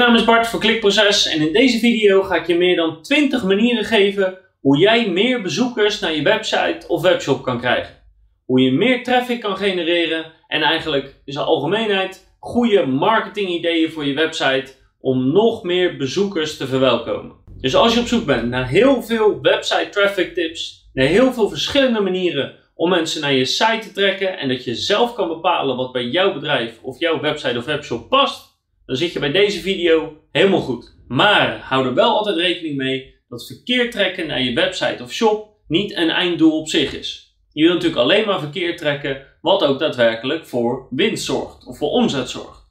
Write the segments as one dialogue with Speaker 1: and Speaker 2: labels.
Speaker 1: Mijn naam is Bart van Klikproces en in deze video ga ik je meer dan 20 manieren geven hoe jij meer bezoekers naar je website of webshop kan krijgen. Hoe je meer traffic kan genereren en eigenlijk in zijn algemeenheid goede marketingideeën voor je website om nog meer bezoekers te verwelkomen. Dus als je op zoek bent naar heel veel website traffic tips, naar heel veel verschillende manieren om mensen naar je site te trekken en dat je zelf kan bepalen wat bij jouw bedrijf of jouw website of webshop past, dan zit je bij deze video helemaal goed. Maar hou er wel altijd rekening mee dat verkeer trekken naar je website of shop niet een einddoel op zich is. Je wilt natuurlijk alleen maar verkeer trekken wat ook daadwerkelijk voor winst zorgt of voor omzet zorgt.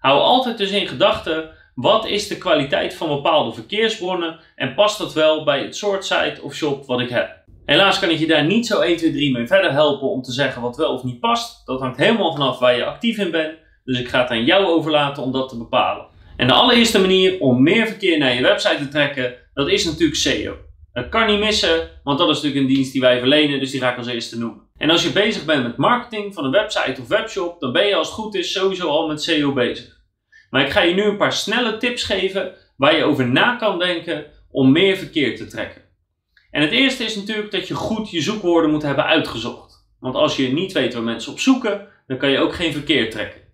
Speaker 1: Hou altijd dus in gedachten wat is de kwaliteit van bepaalde verkeersbronnen en past dat wel bij het soort site of shop wat ik heb. Helaas kan ik je daar niet zo 1, 2, 3 mee verder helpen om te zeggen wat wel of niet past. Dat hangt helemaal vanaf waar je actief in bent. Dus ik ga het aan jou overlaten om dat te bepalen. En de allereerste manier om meer verkeer naar je website te trekken, dat is natuurlijk SEO. Dat kan niet missen, want dat is natuurlijk een dienst die wij verlenen, dus die ga ik als eerste noemen. En als je bezig bent met marketing van een website of webshop, dan ben je als het goed is sowieso al met SEO bezig. Maar ik ga je nu een paar snelle tips geven waar je over na kan denken om meer verkeer te trekken. En het eerste is natuurlijk dat je goed je zoekwoorden moet hebben uitgezocht. Want als je niet weet waar mensen op zoeken, dan kan je ook geen verkeer trekken.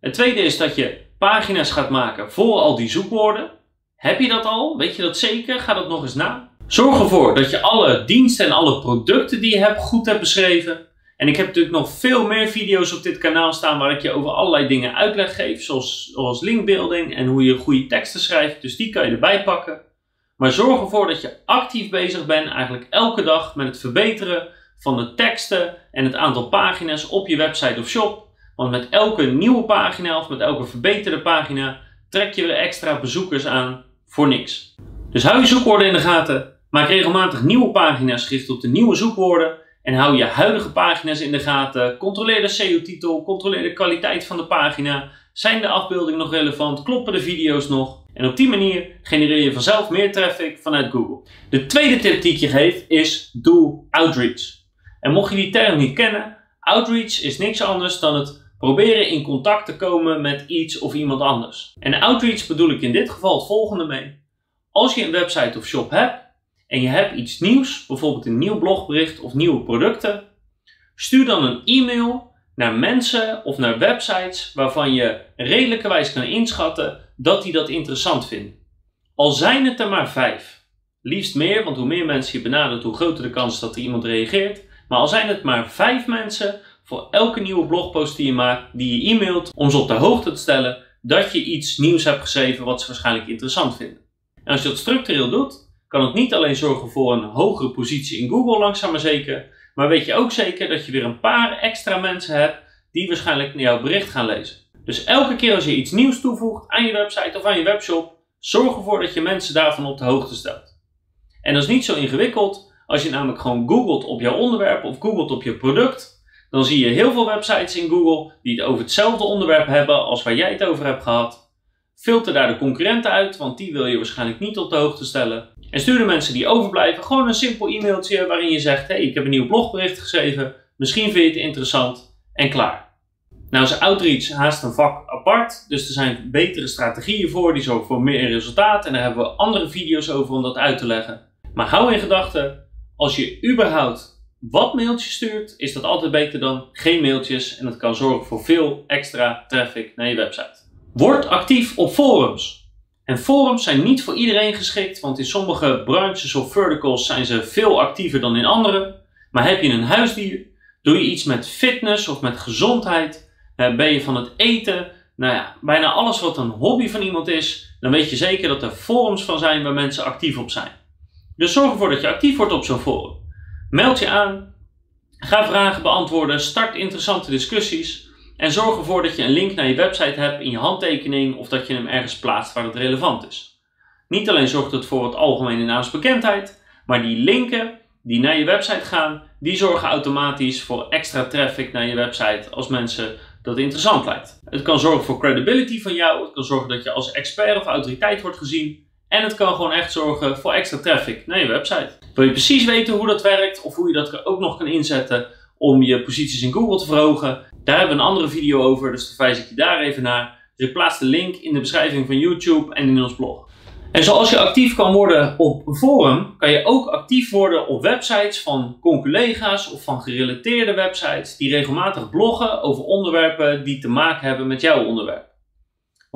Speaker 1: Het tweede is dat je pagina's gaat maken voor al die zoekwoorden. Heb je dat al? Weet je dat zeker? Ga dat nog eens na. Zorg ervoor dat je alle diensten en alle producten die je hebt goed hebt beschreven. En ik heb natuurlijk nog veel meer video's op dit kanaal staan waar ik je over allerlei dingen uitleg geef. Zoals, zoals linkbuilding en hoe je goede teksten schrijft. Dus die kan je erbij pakken. Maar zorg ervoor dat je actief bezig bent, eigenlijk elke dag, met het verbeteren van de teksten en het aantal pagina's op je website of shop. Want met elke nieuwe pagina of met elke verbeterde pagina trek je weer extra bezoekers aan voor niks. Dus hou je zoekwoorden in de gaten, maak regelmatig nieuwe pagina's gericht op de nieuwe zoekwoorden en hou je huidige pagina's in de gaten. Controleer de SEO-titel, controleer de kwaliteit van de pagina. Zijn de afbeeldingen nog relevant? Kloppen de video's nog? En op die manier genereer je vanzelf meer traffic vanuit Google. De tweede tip die ik je geef is doe outreach. En mocht je die term niet kennen, outreach is niks anders dan het proberen in contact te komen met iets of iemand anders. En outreach bedoel ik in dit geval het volgende mee. Als je een website of shop hebt en je hebt iets nieuws, bijvoorbeeld een nieuw blogbericht of nieuwe producten, stuur dan een e-mail naar mensen of naar websites waarvan je redelijkerwijs kan inschatten dat die dat interessant vinden. Al zijn het er maar vijf. Liefst meer, want hoe meer mensen je benadert, hoe groter de kans dat er iemand reageert. Maar al zijn het maar vijf mensen voor elke nieuwe blogpost die je maakt, die je e-mailt, om ze op de hoogte te stellen dat je iets nieuws hebt geschreven wat ze waarschijnlijk interessant vinden. En als je dat structureel doet, kan het niet alleen zorgen voor een hogere positie in Google langzaam maar zeker, maar weet je ook zeker dat je weer een paar extra mensen hebt die waarschijnlijk jouw bericht gaan lezen. Dus elke keer als je iets nieuws toevoegt aan je website of aan je webshop, zorg ervoor dat je mensen daarvan op de hoogte stelt. En dat is niet zo ingewikkeld. Als je namelijk gewoon googelt op jouw onderwerp of googelt op je product, dan zie je heel veel websites in Google die het over hetzelfde onderwerp hebben als waar jij het over hebt gehad. Filter daar de concurrenten uit, want die wil je waarschijnlijk niet op de hoogte stellen. En stuur de mensen die overblijven gewoon een simpel e-mailtje waarin je zegt: hey, ik heb een nieuw blogbericht geschreven, misschien vind je het interessant en klaar. Nou is outreach haast een vak apart, dus er zijn betere strategieën voor, die zorgen voor meer resultaat. En daar hebben we andere video's over om dat uit te leggen. Maar hou in gedachten, als je überhaupt wat mailtjes stuurt, is dat altijd beter dan geen mailtjes. En dat kan zorgen voor veel extra traffic naar je website. Word actief op forums. En forums zijn niet voor iedereen geschikt, want in sommige branches of verticals zijn ze veel actiever dan in andere. Maar heb je een huisdier, doe je iets met fitness of met gezondheid, uh, ben je van het eten, nou ja, bijna alles wat een hobby van iemand is, dan weet je zeker dat er forums van zijn waar mensen actief op zijn. Dus zorg ervoor dat je actief wordt op zo'n forum. Meld je aan, ga vragen beantwoorden, start interessante discussies. En zorg ervoor dat je een link naar je website hebt in je handtekening of dat je hem ergens plaatst waar het relevant is. Niet alleen zorgt het voor wat algemene naamsbekendheid, maar die linken die naar je website gaan, die zorgen automatisch voor extra traffic naar je website als mensen dat interessant lijkt. Het kan zorgen voor credibility van jou, het kan zorgen dat je als expert of autoriteit wordt gezien en het kan gewoon echt zorgen voor extra traffic naar je website. Wil je precies weten hoe dat werkt of hoe je dat ook nog kan inzetten om je posities in Google te verhogen? Daar hebben we een andere video over, dus verwijs ik je daar even naar. Dus ik plaats de link in de beschrijving van YouTube en in ons blog. En zoals je actief kan worden op een forum, kan je ook actief worden op websites van conculega's of van gerelateerde websites die regelmatig bloggen over onderwerpen die te maken hebben met jouw onderwerp.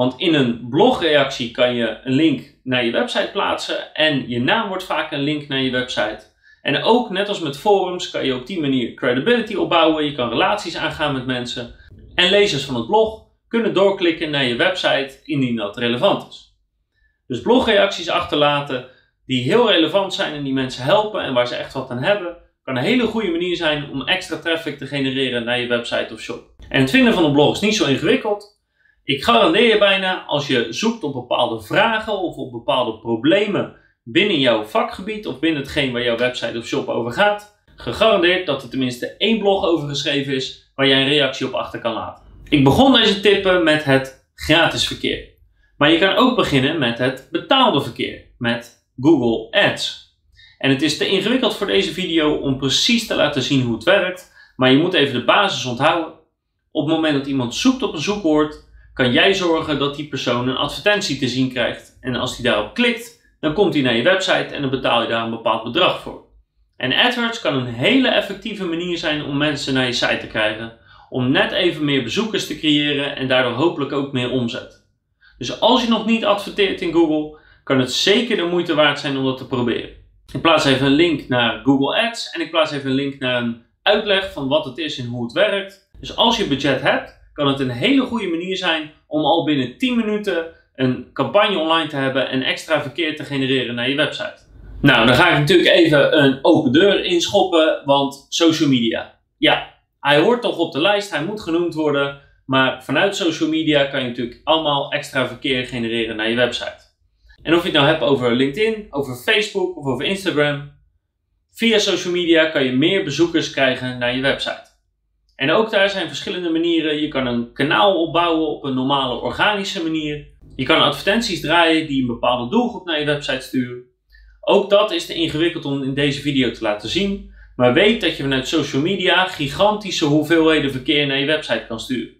Speaker 1: Want in een blogreactie kan je een link naar je website plaatsen en je naam wordt vaak een link naar je website. En ook, net als met forums, kan je op die manier credibility opbouwen. Je kan relaties aangaan met mensen. En lezers van het blog kunnen doorklikken naar je website indien dat relevant is. Dus blogreacties achterlaten die heel relevant zijn en die mensen helpen en waar ze echt wat aan hebben, kan een hele goede manier zijn om extra traffic te genereren naar je website of shop. En het vinden van een blog is niet zo ingewikkeld. Ik garandeer je bijna, als je zoekt op bepaalde vragen of op bepaalde problemen binnen jouw vakgebied of binnen hetgeen waar jouw website of shop over gaat, gegarandeerd dat er tenminste één blog over geschreven is waar jij een reactie op achter kan laten. Ik begon deze tippen met het gratis verkeer. Maar je kan ook beginnen met het betaalde verkeer, met Google Ads. En het is te ingewikkeld voor deze video om precies te laten zien hoe het werkt, maar je moet even de basis onthouden. Op het moment dat iemand zoekt op een zoekwoord, kan jij zorgen dat die persoon een advertentie te zien krijgt. En als hij daarop klikt, dan komt hij naar je website en dan betaal je daar een bepaald bedrag voor. En AdWords kan een hele effectieve manier zijn om mensen naar je site te krijgen, om net even meer bezoekers te creëren en daardoor hopelijk ook meer omzet. Dus als je nog niet adverteert in Google, kan het zeker de moeite waard zijn om dat te proberen. Ik plaats even een link naar Google Ads en ik plaats even een link naar een uitleg van wat het is en hoe het werkt. Dus als je budget hebt, kan het een hele goede manier zijn om al binnen 10 minuten een campagne online te hebben en extra verkeer te genereren naar je website. Nou, dan ga ik natuurlijk even een open deur inschoppen, want social media. Ja, hij hoort toch op de lijst, hij moet genoemd worden, maar vanuit social media kan je natuurlijk allemaal extra verkeer genereren naar je website. En of je het nou hebt over LinkedIn, over Facebook of over Instagram, via social media kan je meer bezoekers krijgen naar je website. En ook daar zijn verschillende manieren. Je kan een kanaal opbouwen op een normale organische manier. Je kan advertenties draaien die een bepaalde doelgroep naar je website sturen. Ook dat is te ingewikkeld om in deze video te laten zien. Maar weet dat je vanuit social media gigantische hoeveelheden verkeer naar je website kan sturen.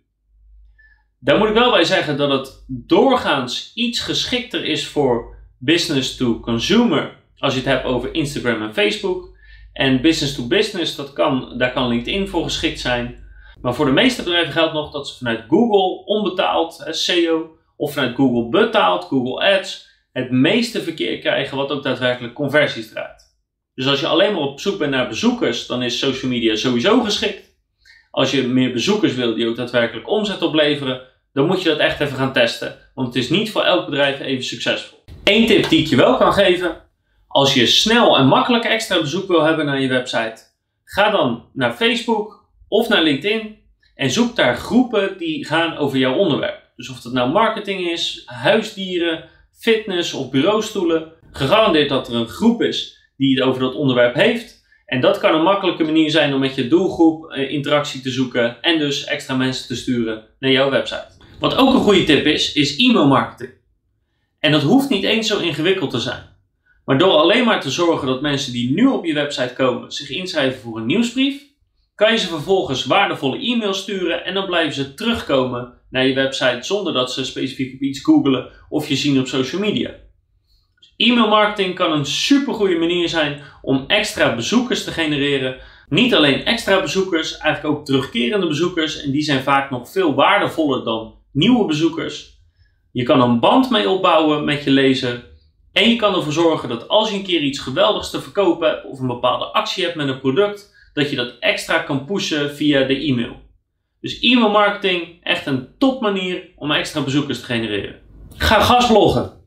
Speaker 1: Daar moet ik wel bij zeggen dat het doorgaans iets geschikter is voor business to consumer als je het hebt over Instagram en Facebook. En business to business, dat kan, daar kan LinkedIn voor geschikt zijn. Maar voor de meeste bedrijven geldt nog dat ze vanuit Google onbetaald, SEO, of vanuit Google betaald, Google Ads, het meeste verkeer krijgen wat ook daadwerkelijk conversies draait. Dus als je alleen maar op zoek bent naar bezoekers, dan is social media sowieso geschikt. Als je meer bezoekers wil die ook daadwerkelijk omzet opleveren, dan moet je dat echt even gaan testen. Want het is niet voor elk bedrijf even succesvol. Eén tip die ik je wel kan geven, als je snel en makkelijk extra bezoek wil hebben naar je website, ga dan naar Facebook of naar LinkedIn en zoek daar groepen die gaan over jouw onderwerp. Dus of dat nou marketing is, huisdieren, fitness of bureaustoelen, gegarandeerd dat er een groep is die het over dat onderwerp heeft. En dat kan een makkelijke manier zijn om met je doelgroep eh, interactie te zoeken en dus extra mensen te sturen naar jouw website. Wat ook een goede tip is, is e-mail marketing. En dat hoeft niet eens zo ingewikkeld te zijn. Maar door alleen maar te zorgen dat mensen die nu op je website komen zich inschrijven voor een nieuwsbrief, kan je ze vervolgens waardevolle e-mails sturen en dan blijven ze terugkomen naar je website zonder dat ze specifiek op iets googelen of je zien op social media. Dus e-mail marketing kan een super goede manier zijn om extra bezoekers te genereren. Niet alleen extra bezoekers, eigenlijk ook terugkerende bezoekers en die zijn vaak nog veel waardevoller dan nieuwe bezoekers. Je kan een band mee opbouwen met je lezer en je kan ervoor zorgen dat als je een keer iets geweldigs te verkopen hebt of een bepaalde actie hebt met een product, dat je dat extra kan pushen via de e-mail. Dus e-mail marketing, echt een top manier om extra bezoekers te genereren. Ga gastbloggen.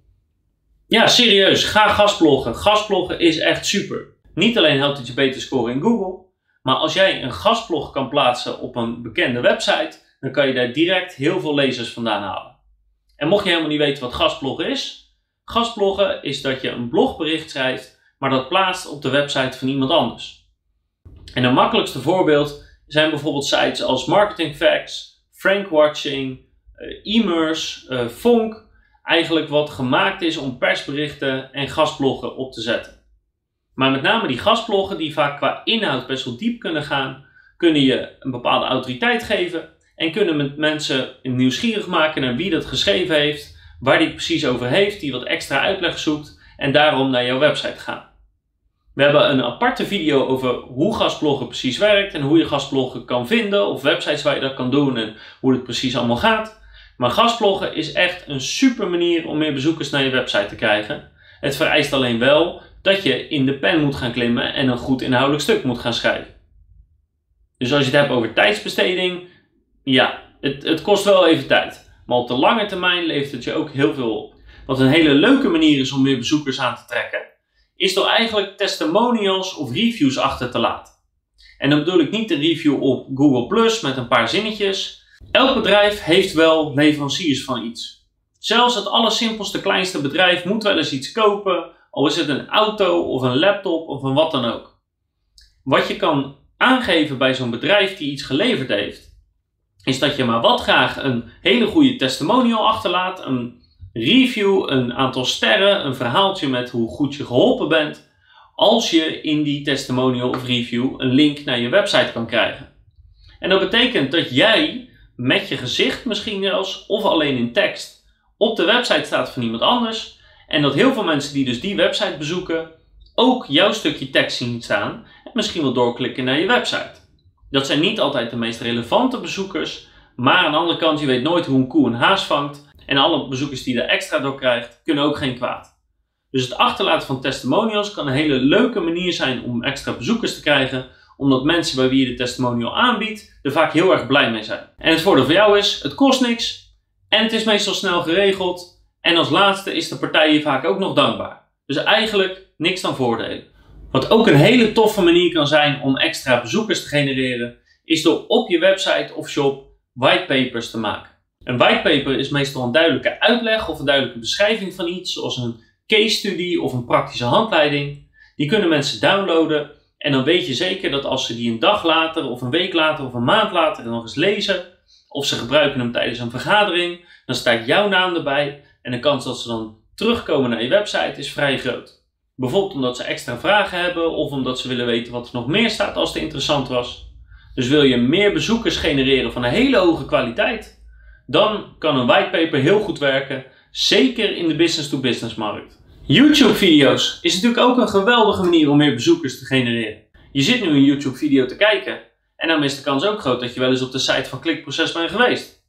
Speaker 1: Ja, serieus, ga gastbloggen. Gastbloggen is echt super. Niet alleen helpt het je beter scoren in Google, maar als jij een gastblog kan plaatsen op een bekende website, dan kan je daar direct heel veel lezers vandaan halen. En mocht je helemaal niet weten wat gastbloggen is, Gastbloggen is dat je een blogbericht schrijft, maar dat plaatst op de website van iemand anders. En een makkelijkste voorbeeld zijn bijvoorbeeld sites als Marketing Facts, Frankwatching, Immers, uh, Fonk. Eigenlijk wat gemaakt is om persberichten en gastbloggen op te zetten. Maar met name die gastbloggen die vaak qua inhoud best wel diep kunnen gaan, kunnen je een bepaalde autoriteit geven En kunnen mensen nieuwsgierig maken naar wie dat geschreven heeft, waar die het precies over heeft, die wat extra uitleg zoekt en daarom naar jouw website gaan. We hebben een aparte video over hoe gastbloggen precies werkt en hoe je gastbloggen kan vinden of websites waar je dat kan doen en hoe het precies allemaal gaat. Maar gastbloggen is echt een super manier om meer bezoekers naar je website te krijgen. Het vereist alleen wel dat je in de pen moet gaan klimmen en een goed inhoudelijk stuk moet gaan schrijven. Dus als je het hebt over tijdsbesteding, ja, het, het kost wel even tijd. Maar op de lange termijn levert het je ook heel veel op. Wat een hele leuke manier is om meer bezoekers aan te trekken, is door eigenlijk testimonials of reviews achter te laten. En dan bedoel ik niet een review op Google Plus met een paar zinnetjes. Elk bedrijf heeft wel leveranciers van iets. Zelfs het allersimpelste kleinste bedrijf moet wel eens iets kopen, al is het een auto of een laptop of een wat dan ook. Wat je kan aangeven bij zo'n bedrijf die iets geleverd heeft, is dat je maar wat graag een hele goede testimonial achterlaat, een review, een aantal sterren, een verhaaltje met hoe goed je geholpen bent, als je in die testimonial of review een link naar je website kan krijgen. En dat betekent dat jij met je gezicht misschien zelfs, of alleen in tekst, op de website staat van iemand anders. En dat heel veel mensen die dus die website bezoeken, ook jouw stukje tekst zien staan en misschien wel doorklikken naar je website. Dat zijn niet altijd de meest relevante bezoekers, maar aan de andere kant, je weet nooit hoe een koe een haas vangt. En alle bezoekers die er extra door krijgt, kunnen ook geen kwaad. Dus het achterlaten van testimonials kan een hele leuke manier zijn om extra bezoekers te krijgen, omdat mensen bij wie je de testimonial aanbiedt er vaak heel erg blij mee zijn. En het voordeel voor jou is, het kost niks en het is meestal snel geregeld. En als laatste is de partij je vaak ook nog dankbaar. Dus eigenlijk niks dan voordelen. Wat ook een hele toffe manier kan zijn om extra bezoekers te genereren, is door op je website of shop whitepapers te maken. Een whitepaper is meestal een duidelijke uitleg of een duidelijke beschrijving van iets, zoals een case study of een praktische handleiding. Die kunnen mensen downloaden en dan weet je zeker dat als ze die een dag later of een week later of een maand later nog eens lezen, of ze gebruiken hem tijdens een vergadering, dan staat jouw naam erbij en de kans dat ze dan terugkomen naar je website is vrij groot. Bijvoorbeeld omdat ze extra vragen hebben of omdat ze willen weten wat er nog meer staat als het interessant was. Dus wil je meer bezoekers genereren van een hele hoge kwaliteit, dan kan een whitepaper heel goed werken, zeker in de business-to-business markt. YouTube-video's is natuurlijk ook een geweldige manier om meer bezoekers te genereren. Je zit nu een YouTube-video te kijken en dan is de kans ook groot dat je wel eens op de site van Klikproces bent geweest.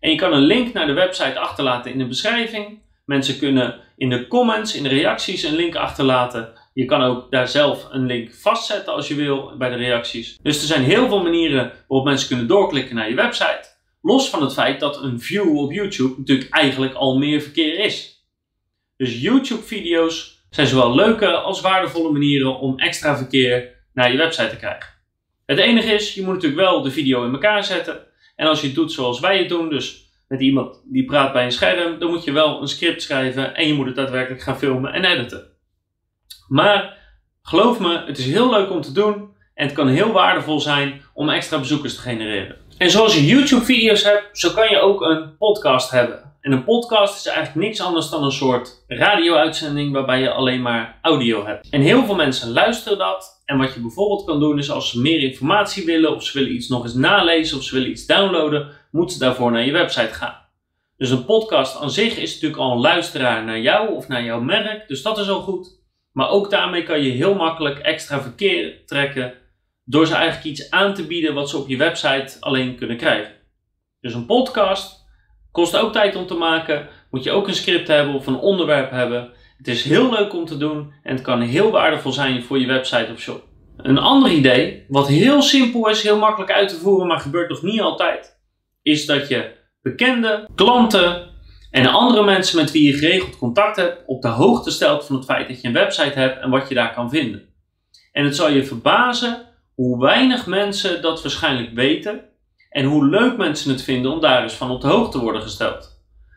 Speaker 1: En je kan een link naar de website achterlaten in de beschrijving. Mensen kunnen in de comments, in de reacties een link achterlaten. Je kan ook daar zelf een link vastzetten als je wil bij de reacties. Dus er zijn heel veel manieren waarop mensen kunnen doorklikken naar je website. Los van het feit dat een view op YouTube natuurlijk eigenlijk al meer verkeer is. Dus YouTube-video's zijn zowel leuke als waardevolle manieren om extra verkeer naar je website te krijgen. Het enige is, je moet natuurlijk wel de video in elkaar zetten. En als je het doet zoals wij het doen, dus met iemand die praat bij een scherm, dan moet je wel een script schrijven en je moet het daadwerkelijk gaan filmen en editen. Maar geloof me, het is heel leuk om te doen en het kan heel waardevol zijn om extra bezoekers te genereren. En zoals je YouTube-video's hebt, zo kan je ook een podcast hebben. En een podcast is eigenlijk niks anders dan een soort radio-uitzending waarbij je alleen maar audio hebt. En heel veel mensen luisteren dat. En wat je bijvoorbeeld kan doen is als ze meer informatie willen of ze willen iets nog eens nalezen of ze willen iets downloaden, moeten ze daarvoor naar je website gaan. Dus een podcast aan zich is natuurlijk al een luisteraar naar jou of naar jouw merk, dus dat is al goed. Maar ook daarmee kan je heel makkelijk extra verkeer trekken door ze eigenlijk iets aan te bieden wat ze op je website alleen kunnen krijgen. Dus een podcast kost ook tijd om te maken, moet je ook een script hebben of een onderwerp hebben. Het is heel leuk om te doen en het kan heel waardevol zijn voor je website of shop. Een ander idee, wat heel simpel is, heel makkelijk uit te voeren, maar gebeurt nog niet altijd, is dat je bekende klanten en andere mensen met wie je geregeld contact hebt op de hoogte stelt van het feit dat je een website hebt en wat je daar kan vinden. En het zal je verbazen hoe weinig mensen dat waarschijnlijk weten en hoe leuk mensen het vinden om daar eens van op de hoogte te worden gesteld.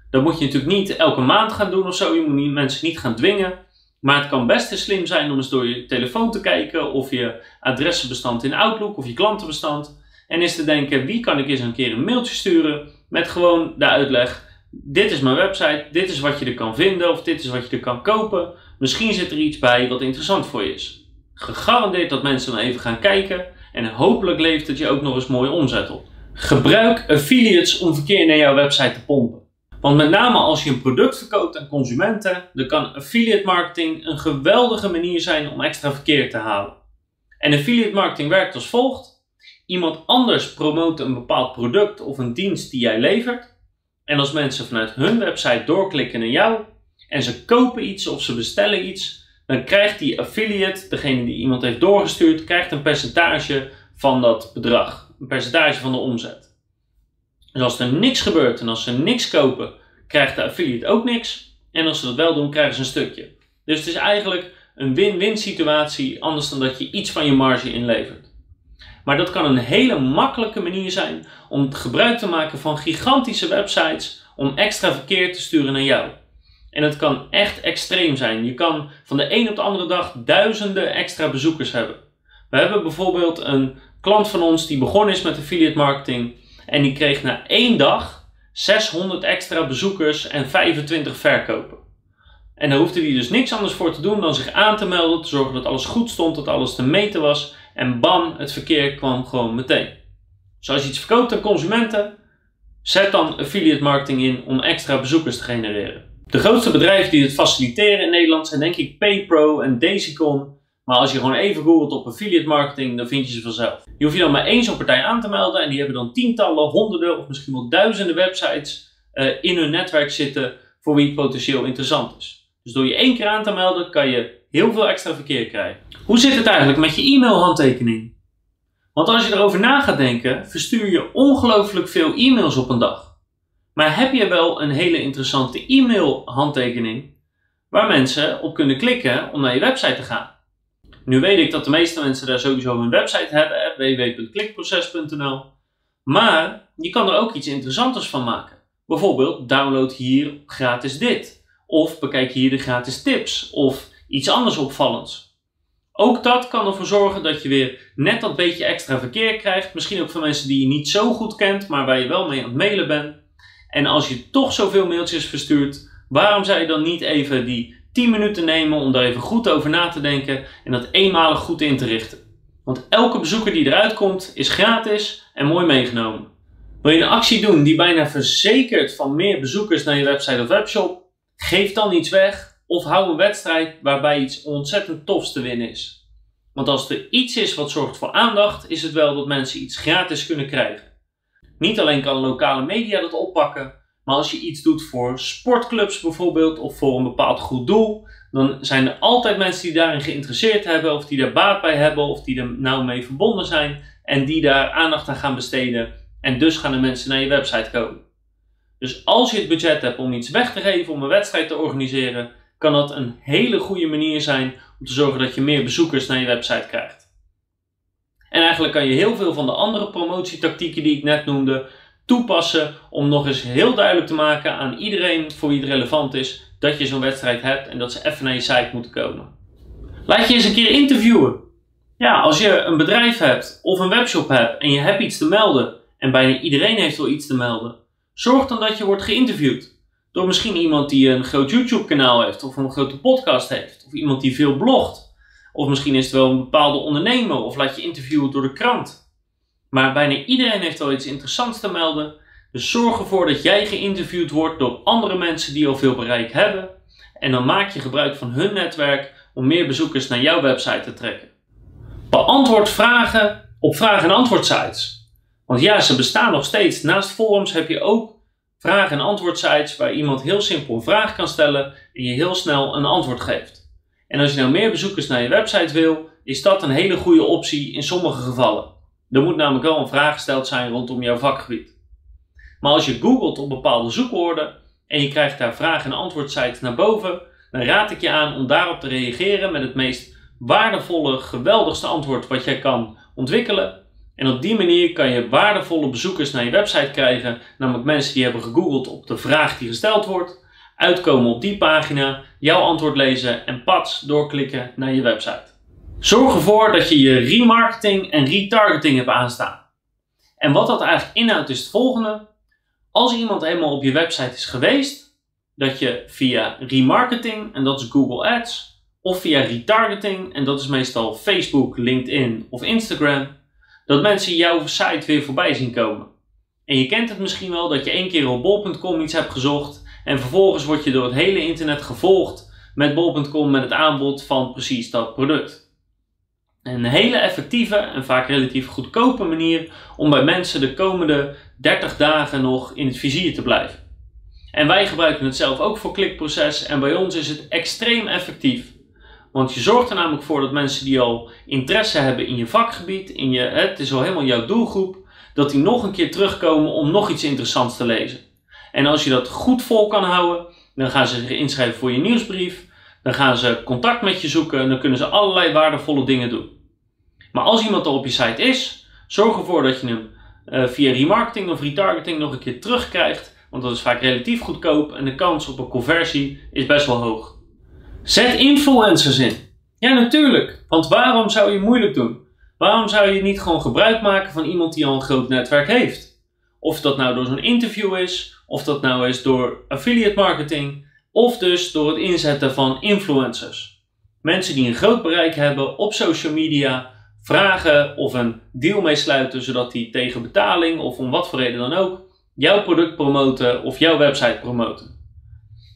Speaker 1: Dat moet je natuurlijk niet elke maand gaan doen of zo, je moet mensen niet gaan dwingen. Maar het kan best slim zijn om eens door je telefoon te kijken of je adressenbestand in Outlook of je klantenbestand. En eens te denken, wie kan ik eens een keer een mailtje sturen met gewoon de uitleg. Dit is mijn website, dit is wat je er kan vinden of dit is wat je er kan kopen. Misschien zit er iets bij wat interessant voor je is. Gegarandeerd dat mensen dan even gaan kijken en hopelijk levert het je ook nog eens mooie omzet op. Gebruik affiliates om verkeer naar jouw website te pompen. Want met name als je een product verkoopt aan consumenten, dan kan affiliate marketing een geweldige manier zijn om extra verkeer te halen. En affiliate marketing werkt als volgt. Iemand anders promoot een bepaald product of een dienst die jij levert. En als mensen vanuit hun website doorklikken naar jou en ze kopen iets of ze bestellen iets, dan krijgt die affiliate, degene die iemand heeft doorgestuurd, krijgt een percentage van dat bedrag. Een percentage van de omzet. Dus als er niks gebeurt en als ze niks kopen, krijgt de affiliate ook niks. En als ze dat wel doen, krijgen ze een stukje. Dus het is eigenlijk een win-win situatie, anders dan dat je iets van je marge inlevert. Maar dat kan een hele makkelijke manier zijn om gebruik te maken van gigantische websites om extra verkeer te sturen naar jou. En het kan echt extreem zijn. Je kan van de een op de andere dag duizenden extra bezoekers hebben. We hebben bijvoorbeeld een klant van ons die begonnen is met affiliate marketing en die kreeg na één dag 600 extra bezoekers en 25 verkopen. En daar hoefde hij dus niks anders voor te doen dan zich aan te melden, te zorgen dat alles goed stond, dat alles te meten was. En bam, het verkeer kwam gewoon meteen. Dus als je iets verkoopt aan consumenten, zet dan affiliate marketing in om extra bezoekers te genereren. De grootste bedrijven die het faciliteren in Nederland zijn denk ik PayPro en Daisycon. Maar als je gewoon even googelt op affiliate marketing, dan vind je ze vanzelf. Je hoeft je dan maar één zo'n partij aan te melden en die hebben dan tientallen, honderden of misschien wel duizenden websites uh, in hun netwerk zitten voor wie het potentieel interessant is. Dus door je één keer aan te melden kan je heel veel extra verkeer krijgen. Hoe zit het eigenlijk met je e-mailhandtekening? Want als je erover na gaat denken, verstuur je ongelooflijk veel e-mails op een dag. Maar heb je wel een hele interessante e-mailhandtekening waar mensen op kunnen klikken om naar je website te gaan? Nu weet ik dat de meeste mensen daar sowieso een website hebben, www.klikproces.nl. Maar je kan er ook iets interessanters van maken. Bijvoorbeeld download hier gratis dit. Of bekijk hier de gratis tips. Of iets anders opvallends. Ook dat kan ervoor zorgen dat je weer net dat beetje extra verkeer krijgt. Misschien ook van mensen die je niet zo goed kent, maar waar je wel mee aan het mailen bent. En als je toch zoveel mailtjes verstuurt, waarom zou je dan niet even die 10 minuten nemen om daar even goed over na te denken en dat eenmalig goed in te richten. Want elke bezoeker die eruit komt is gratis en mooi meegenomen. Wil je een actie doen die bijna verzekert van meer bezoekers naar je website of webshop? Geef dan iets weg of hou een wedstrijd waarbij iets ontzettend tofs te winnen is. Want als er iets is wat zorgt voor aandacht, is het wel dat mensen iets gratis kunnen krijgen. Niet alleen kan lokale media dat oppakken, maar als je iets doet voor sportclubs bijvoorbeeld of voor een bepaald goed doel, dan zijn er altijd mensen die daarin geïnteresseerd hebben, of die daar baat bij hebben, of die er nauw mee verbonden zijn en die daar aandacht aan gaan besteden. En dus gaan de mensen naar je website komen. Dus als je het budget hebt om iets weg te geven, om een wedstrijd te organiseren, kan dat een hele goede manier zijn om te zorgen dat je meer bezoekers naar je website krijgt. En eigenlijk kan je heel veel van de andere promotietactieken die ik net noemde, toepassen om nog eens heel duidelijk te maken aan iedereen voor wie het relevant is dat je zo'n wedstrijd hebt en dat ze even naar je site moeten komen. Laat je eens een keer interviewen. Ja, als je een bedrijf hebt of een webshop hebt en je hebt iets te melden en bijna iedereen heeft wel iets te melden, zorg dan dat je wordt geïnterviewd. Door misschien iemand die een groot YouTube kanaal heeft of een grote podcast heeft of iemand die veel blogt. Of misschien is het wel een bepaalde ondernemer of laat je interviewen door de krant. Maar bijna iedereen heeft wel iets interessants te melden. Dus zorg ervoor dat jij geïnterviewd wordt door andere mensen die al veel bereik hebben. En dan maak je gebruik van hun netwerk om meer bezoekers naar jouw website te trekken. Beantwoord vragen op vraag- en antwoord sites. Want ja, ze bestaan nog steeds. Naast forums heb je ook vraag- en antwoord sites waar iemand heel simpel een vraag kan stellen en je heel snel een antwoord geeft. En als je nou meer bezoekers naar je website wil, is dat een hele goede optie in sommige gevallen. Er moet namelijk wel een vraag gesteld zijn rondom jouw vakgebied. Maar als je googelt op bepaalde zoekwoorden en je krijgt daar vraag- en antwoordsites naar boven, dan raad ik je aan om daarop te reageren met het meest waardevolle, geweldigste antwoord wat jij kan ontwikkelen. En op die manier kan je waardevolle bezoekers naar je website krijgen, namelijk mensen die hebben gegoogeld op de vraag die gesteld wordt, uitkomen op die pagina, jouw antwoord lezen en pats doorklikken naar je website. Zorg ervoor dat je je remarketing en retargeting hebt aanstaan. En wat dat eigenlijk inhoudt is het volgende. Als iemand eenmaal op je website is geweest, dat je via remarketing, en dat is Google Ads, of via retargeting, en dat is meestal Facebook, LinkedIn of Instagram, dat mensen jouw site weer voorbij zien komen. En je kent het misschien wel dat je één keer op bol.com iets hebt gezocht en vervolgens word je door het hele internet gevolgd met bol.com met het aanbod van precies dat product. Een hele effectieve en vaak relatief goedkope manier om bij mensen de komende 30 dagen nog in het vizier te blijven. En wij gebruiken het zelf ook voor klikproces en bij ons is het extreem effectief. Want je zorgt er namelijk voor dat mensen die al interesse hebben in je vakgebied, in je, het is al helemaal jouw doelgroep, dat die nog een keer terugkomen om nog iets interessants te lezen. En als je dat goed vol kan houden, dan gaan ze zich inschrijven voor je nieuwsbrief, dan gaan ze contact met je zoeken en dan kunnen ze allerlei waardevolle dingen doen. Maar als iemand al op je site is, zorg ervoor dat je hem uh, via remarketing of retargeting nog een keer terugkrijgt, want dat is vaak relatief goedkoop en de kans op een conversie is best wel hoog. Zet influencers in. Ja, natuurlijk. Want waarom zou je moeilijk doen? Waarom zou je niet gewoon gebruik maken van iemand die al een groot netwerk heeft? Of dat nou door zo'n interview is, of dat nou is door affiliate marketing, of dus door het inzetten van influencers. Mensen die een groot bereik hebben op social media, vragen of een deal mee sluiten, zodat die tegen betaling of om wat voor reden dan ook jouw product promoten of jouw website promoten.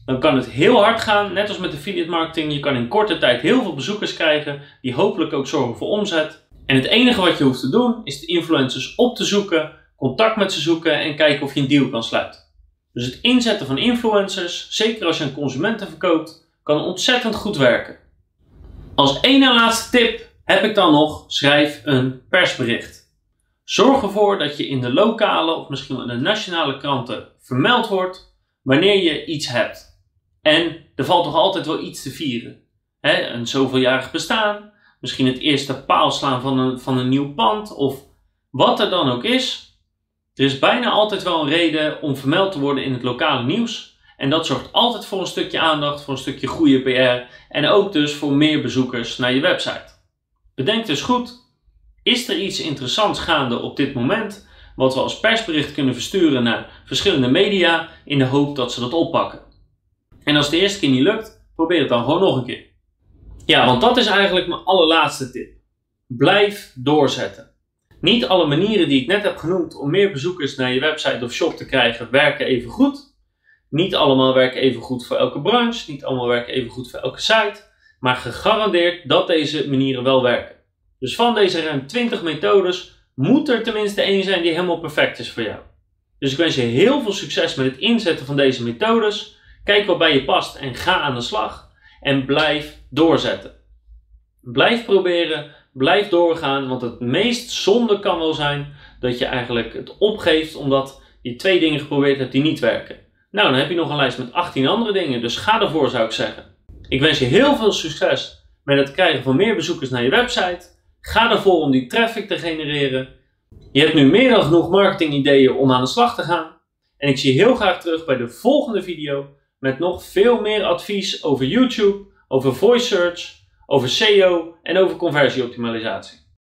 Speaker 1: Dan kan het heel hard gaan, net als met affiliate marketing. Je kan in korte tijd heel veel bezoekers krijgen, die hopelijk ook zorgen voor omzet. En het enige wat je hoeft te doen, is de influencers op te zoeken, contact met ze zoeken en kijken of je een deal kan sluiten. Dus het inzetten van influencers, zeker als je aan consumenten verkoopt, kan ontzettend goed werken. Als één en laatste tip heb ik dan nog, schrijf een persbericht. Zorg ervoor dat je in de lokale of misschien wel in de nationale kranten vermeld wordt wanneer je iets hebt. En er valt toch altijd wel iets te vieren. Een zoveeljarig bestaan, misschien het eerste paalslaan van een, van een nieuw pand of wat er dan ook is. Er is bijna altijd wel een reden om vermeld te worden in het lokale nieuws. En dat zorgt altijd voor een stukje aandacht, voor een stukje goede PR en ook dus voor meer bezoekers naar je website. Bedenk dus goed, is er iets interessants gaande op dit moment wat we als persbericht kunnen versturen naar verschillende media in de hoop dat ze dat oppakken. En als de eerste keer niet lukt, probeer het dan gewoon nog een keer. Ja, want dat is eigenlijk mijn allerlaatste tip. Blijf doorzetten. Niet alle manieren die ik net heb genoemd om meer bezoekers naar je website of shop te krijgen werken even goed. Niet allemaal werken even goed voor elke branche, niet allemaal werken even goed voor elke site, maar gegarandeerd dat deze manieren wel werken. Dus van deze ruim 20 methodes moet er tenminste één zijn die helemaal perfect is voor jou. Dus ik wens je heel veel succes met het inzetten van deze methodes. Kijk wat bij je past en ga aan de slag. En blijf doorzetten. Blijf proberen, blijf doorgaan, want het meest zonde kan wel zijn dat je eigenlijk het opgeeft omdat je twee dingen geprobeerd hebt die niet werken. Nou, dan heb je nog een lijst met 18 andere dingen, dus ga ervoor zou ik zeggen. Ik wens je heel veel succes met het krijgen van meer bezoekers naar je website. Ga ervoor om die traffic te genereren. Je hebt nu meer dan genoeg marketing ideeën om aan de slag te gaan. En ik zie je heel graag terug bij de volgende video met nog veel meer advies over YouTube, over voice search, over SEO en over conversieoptimalisatie.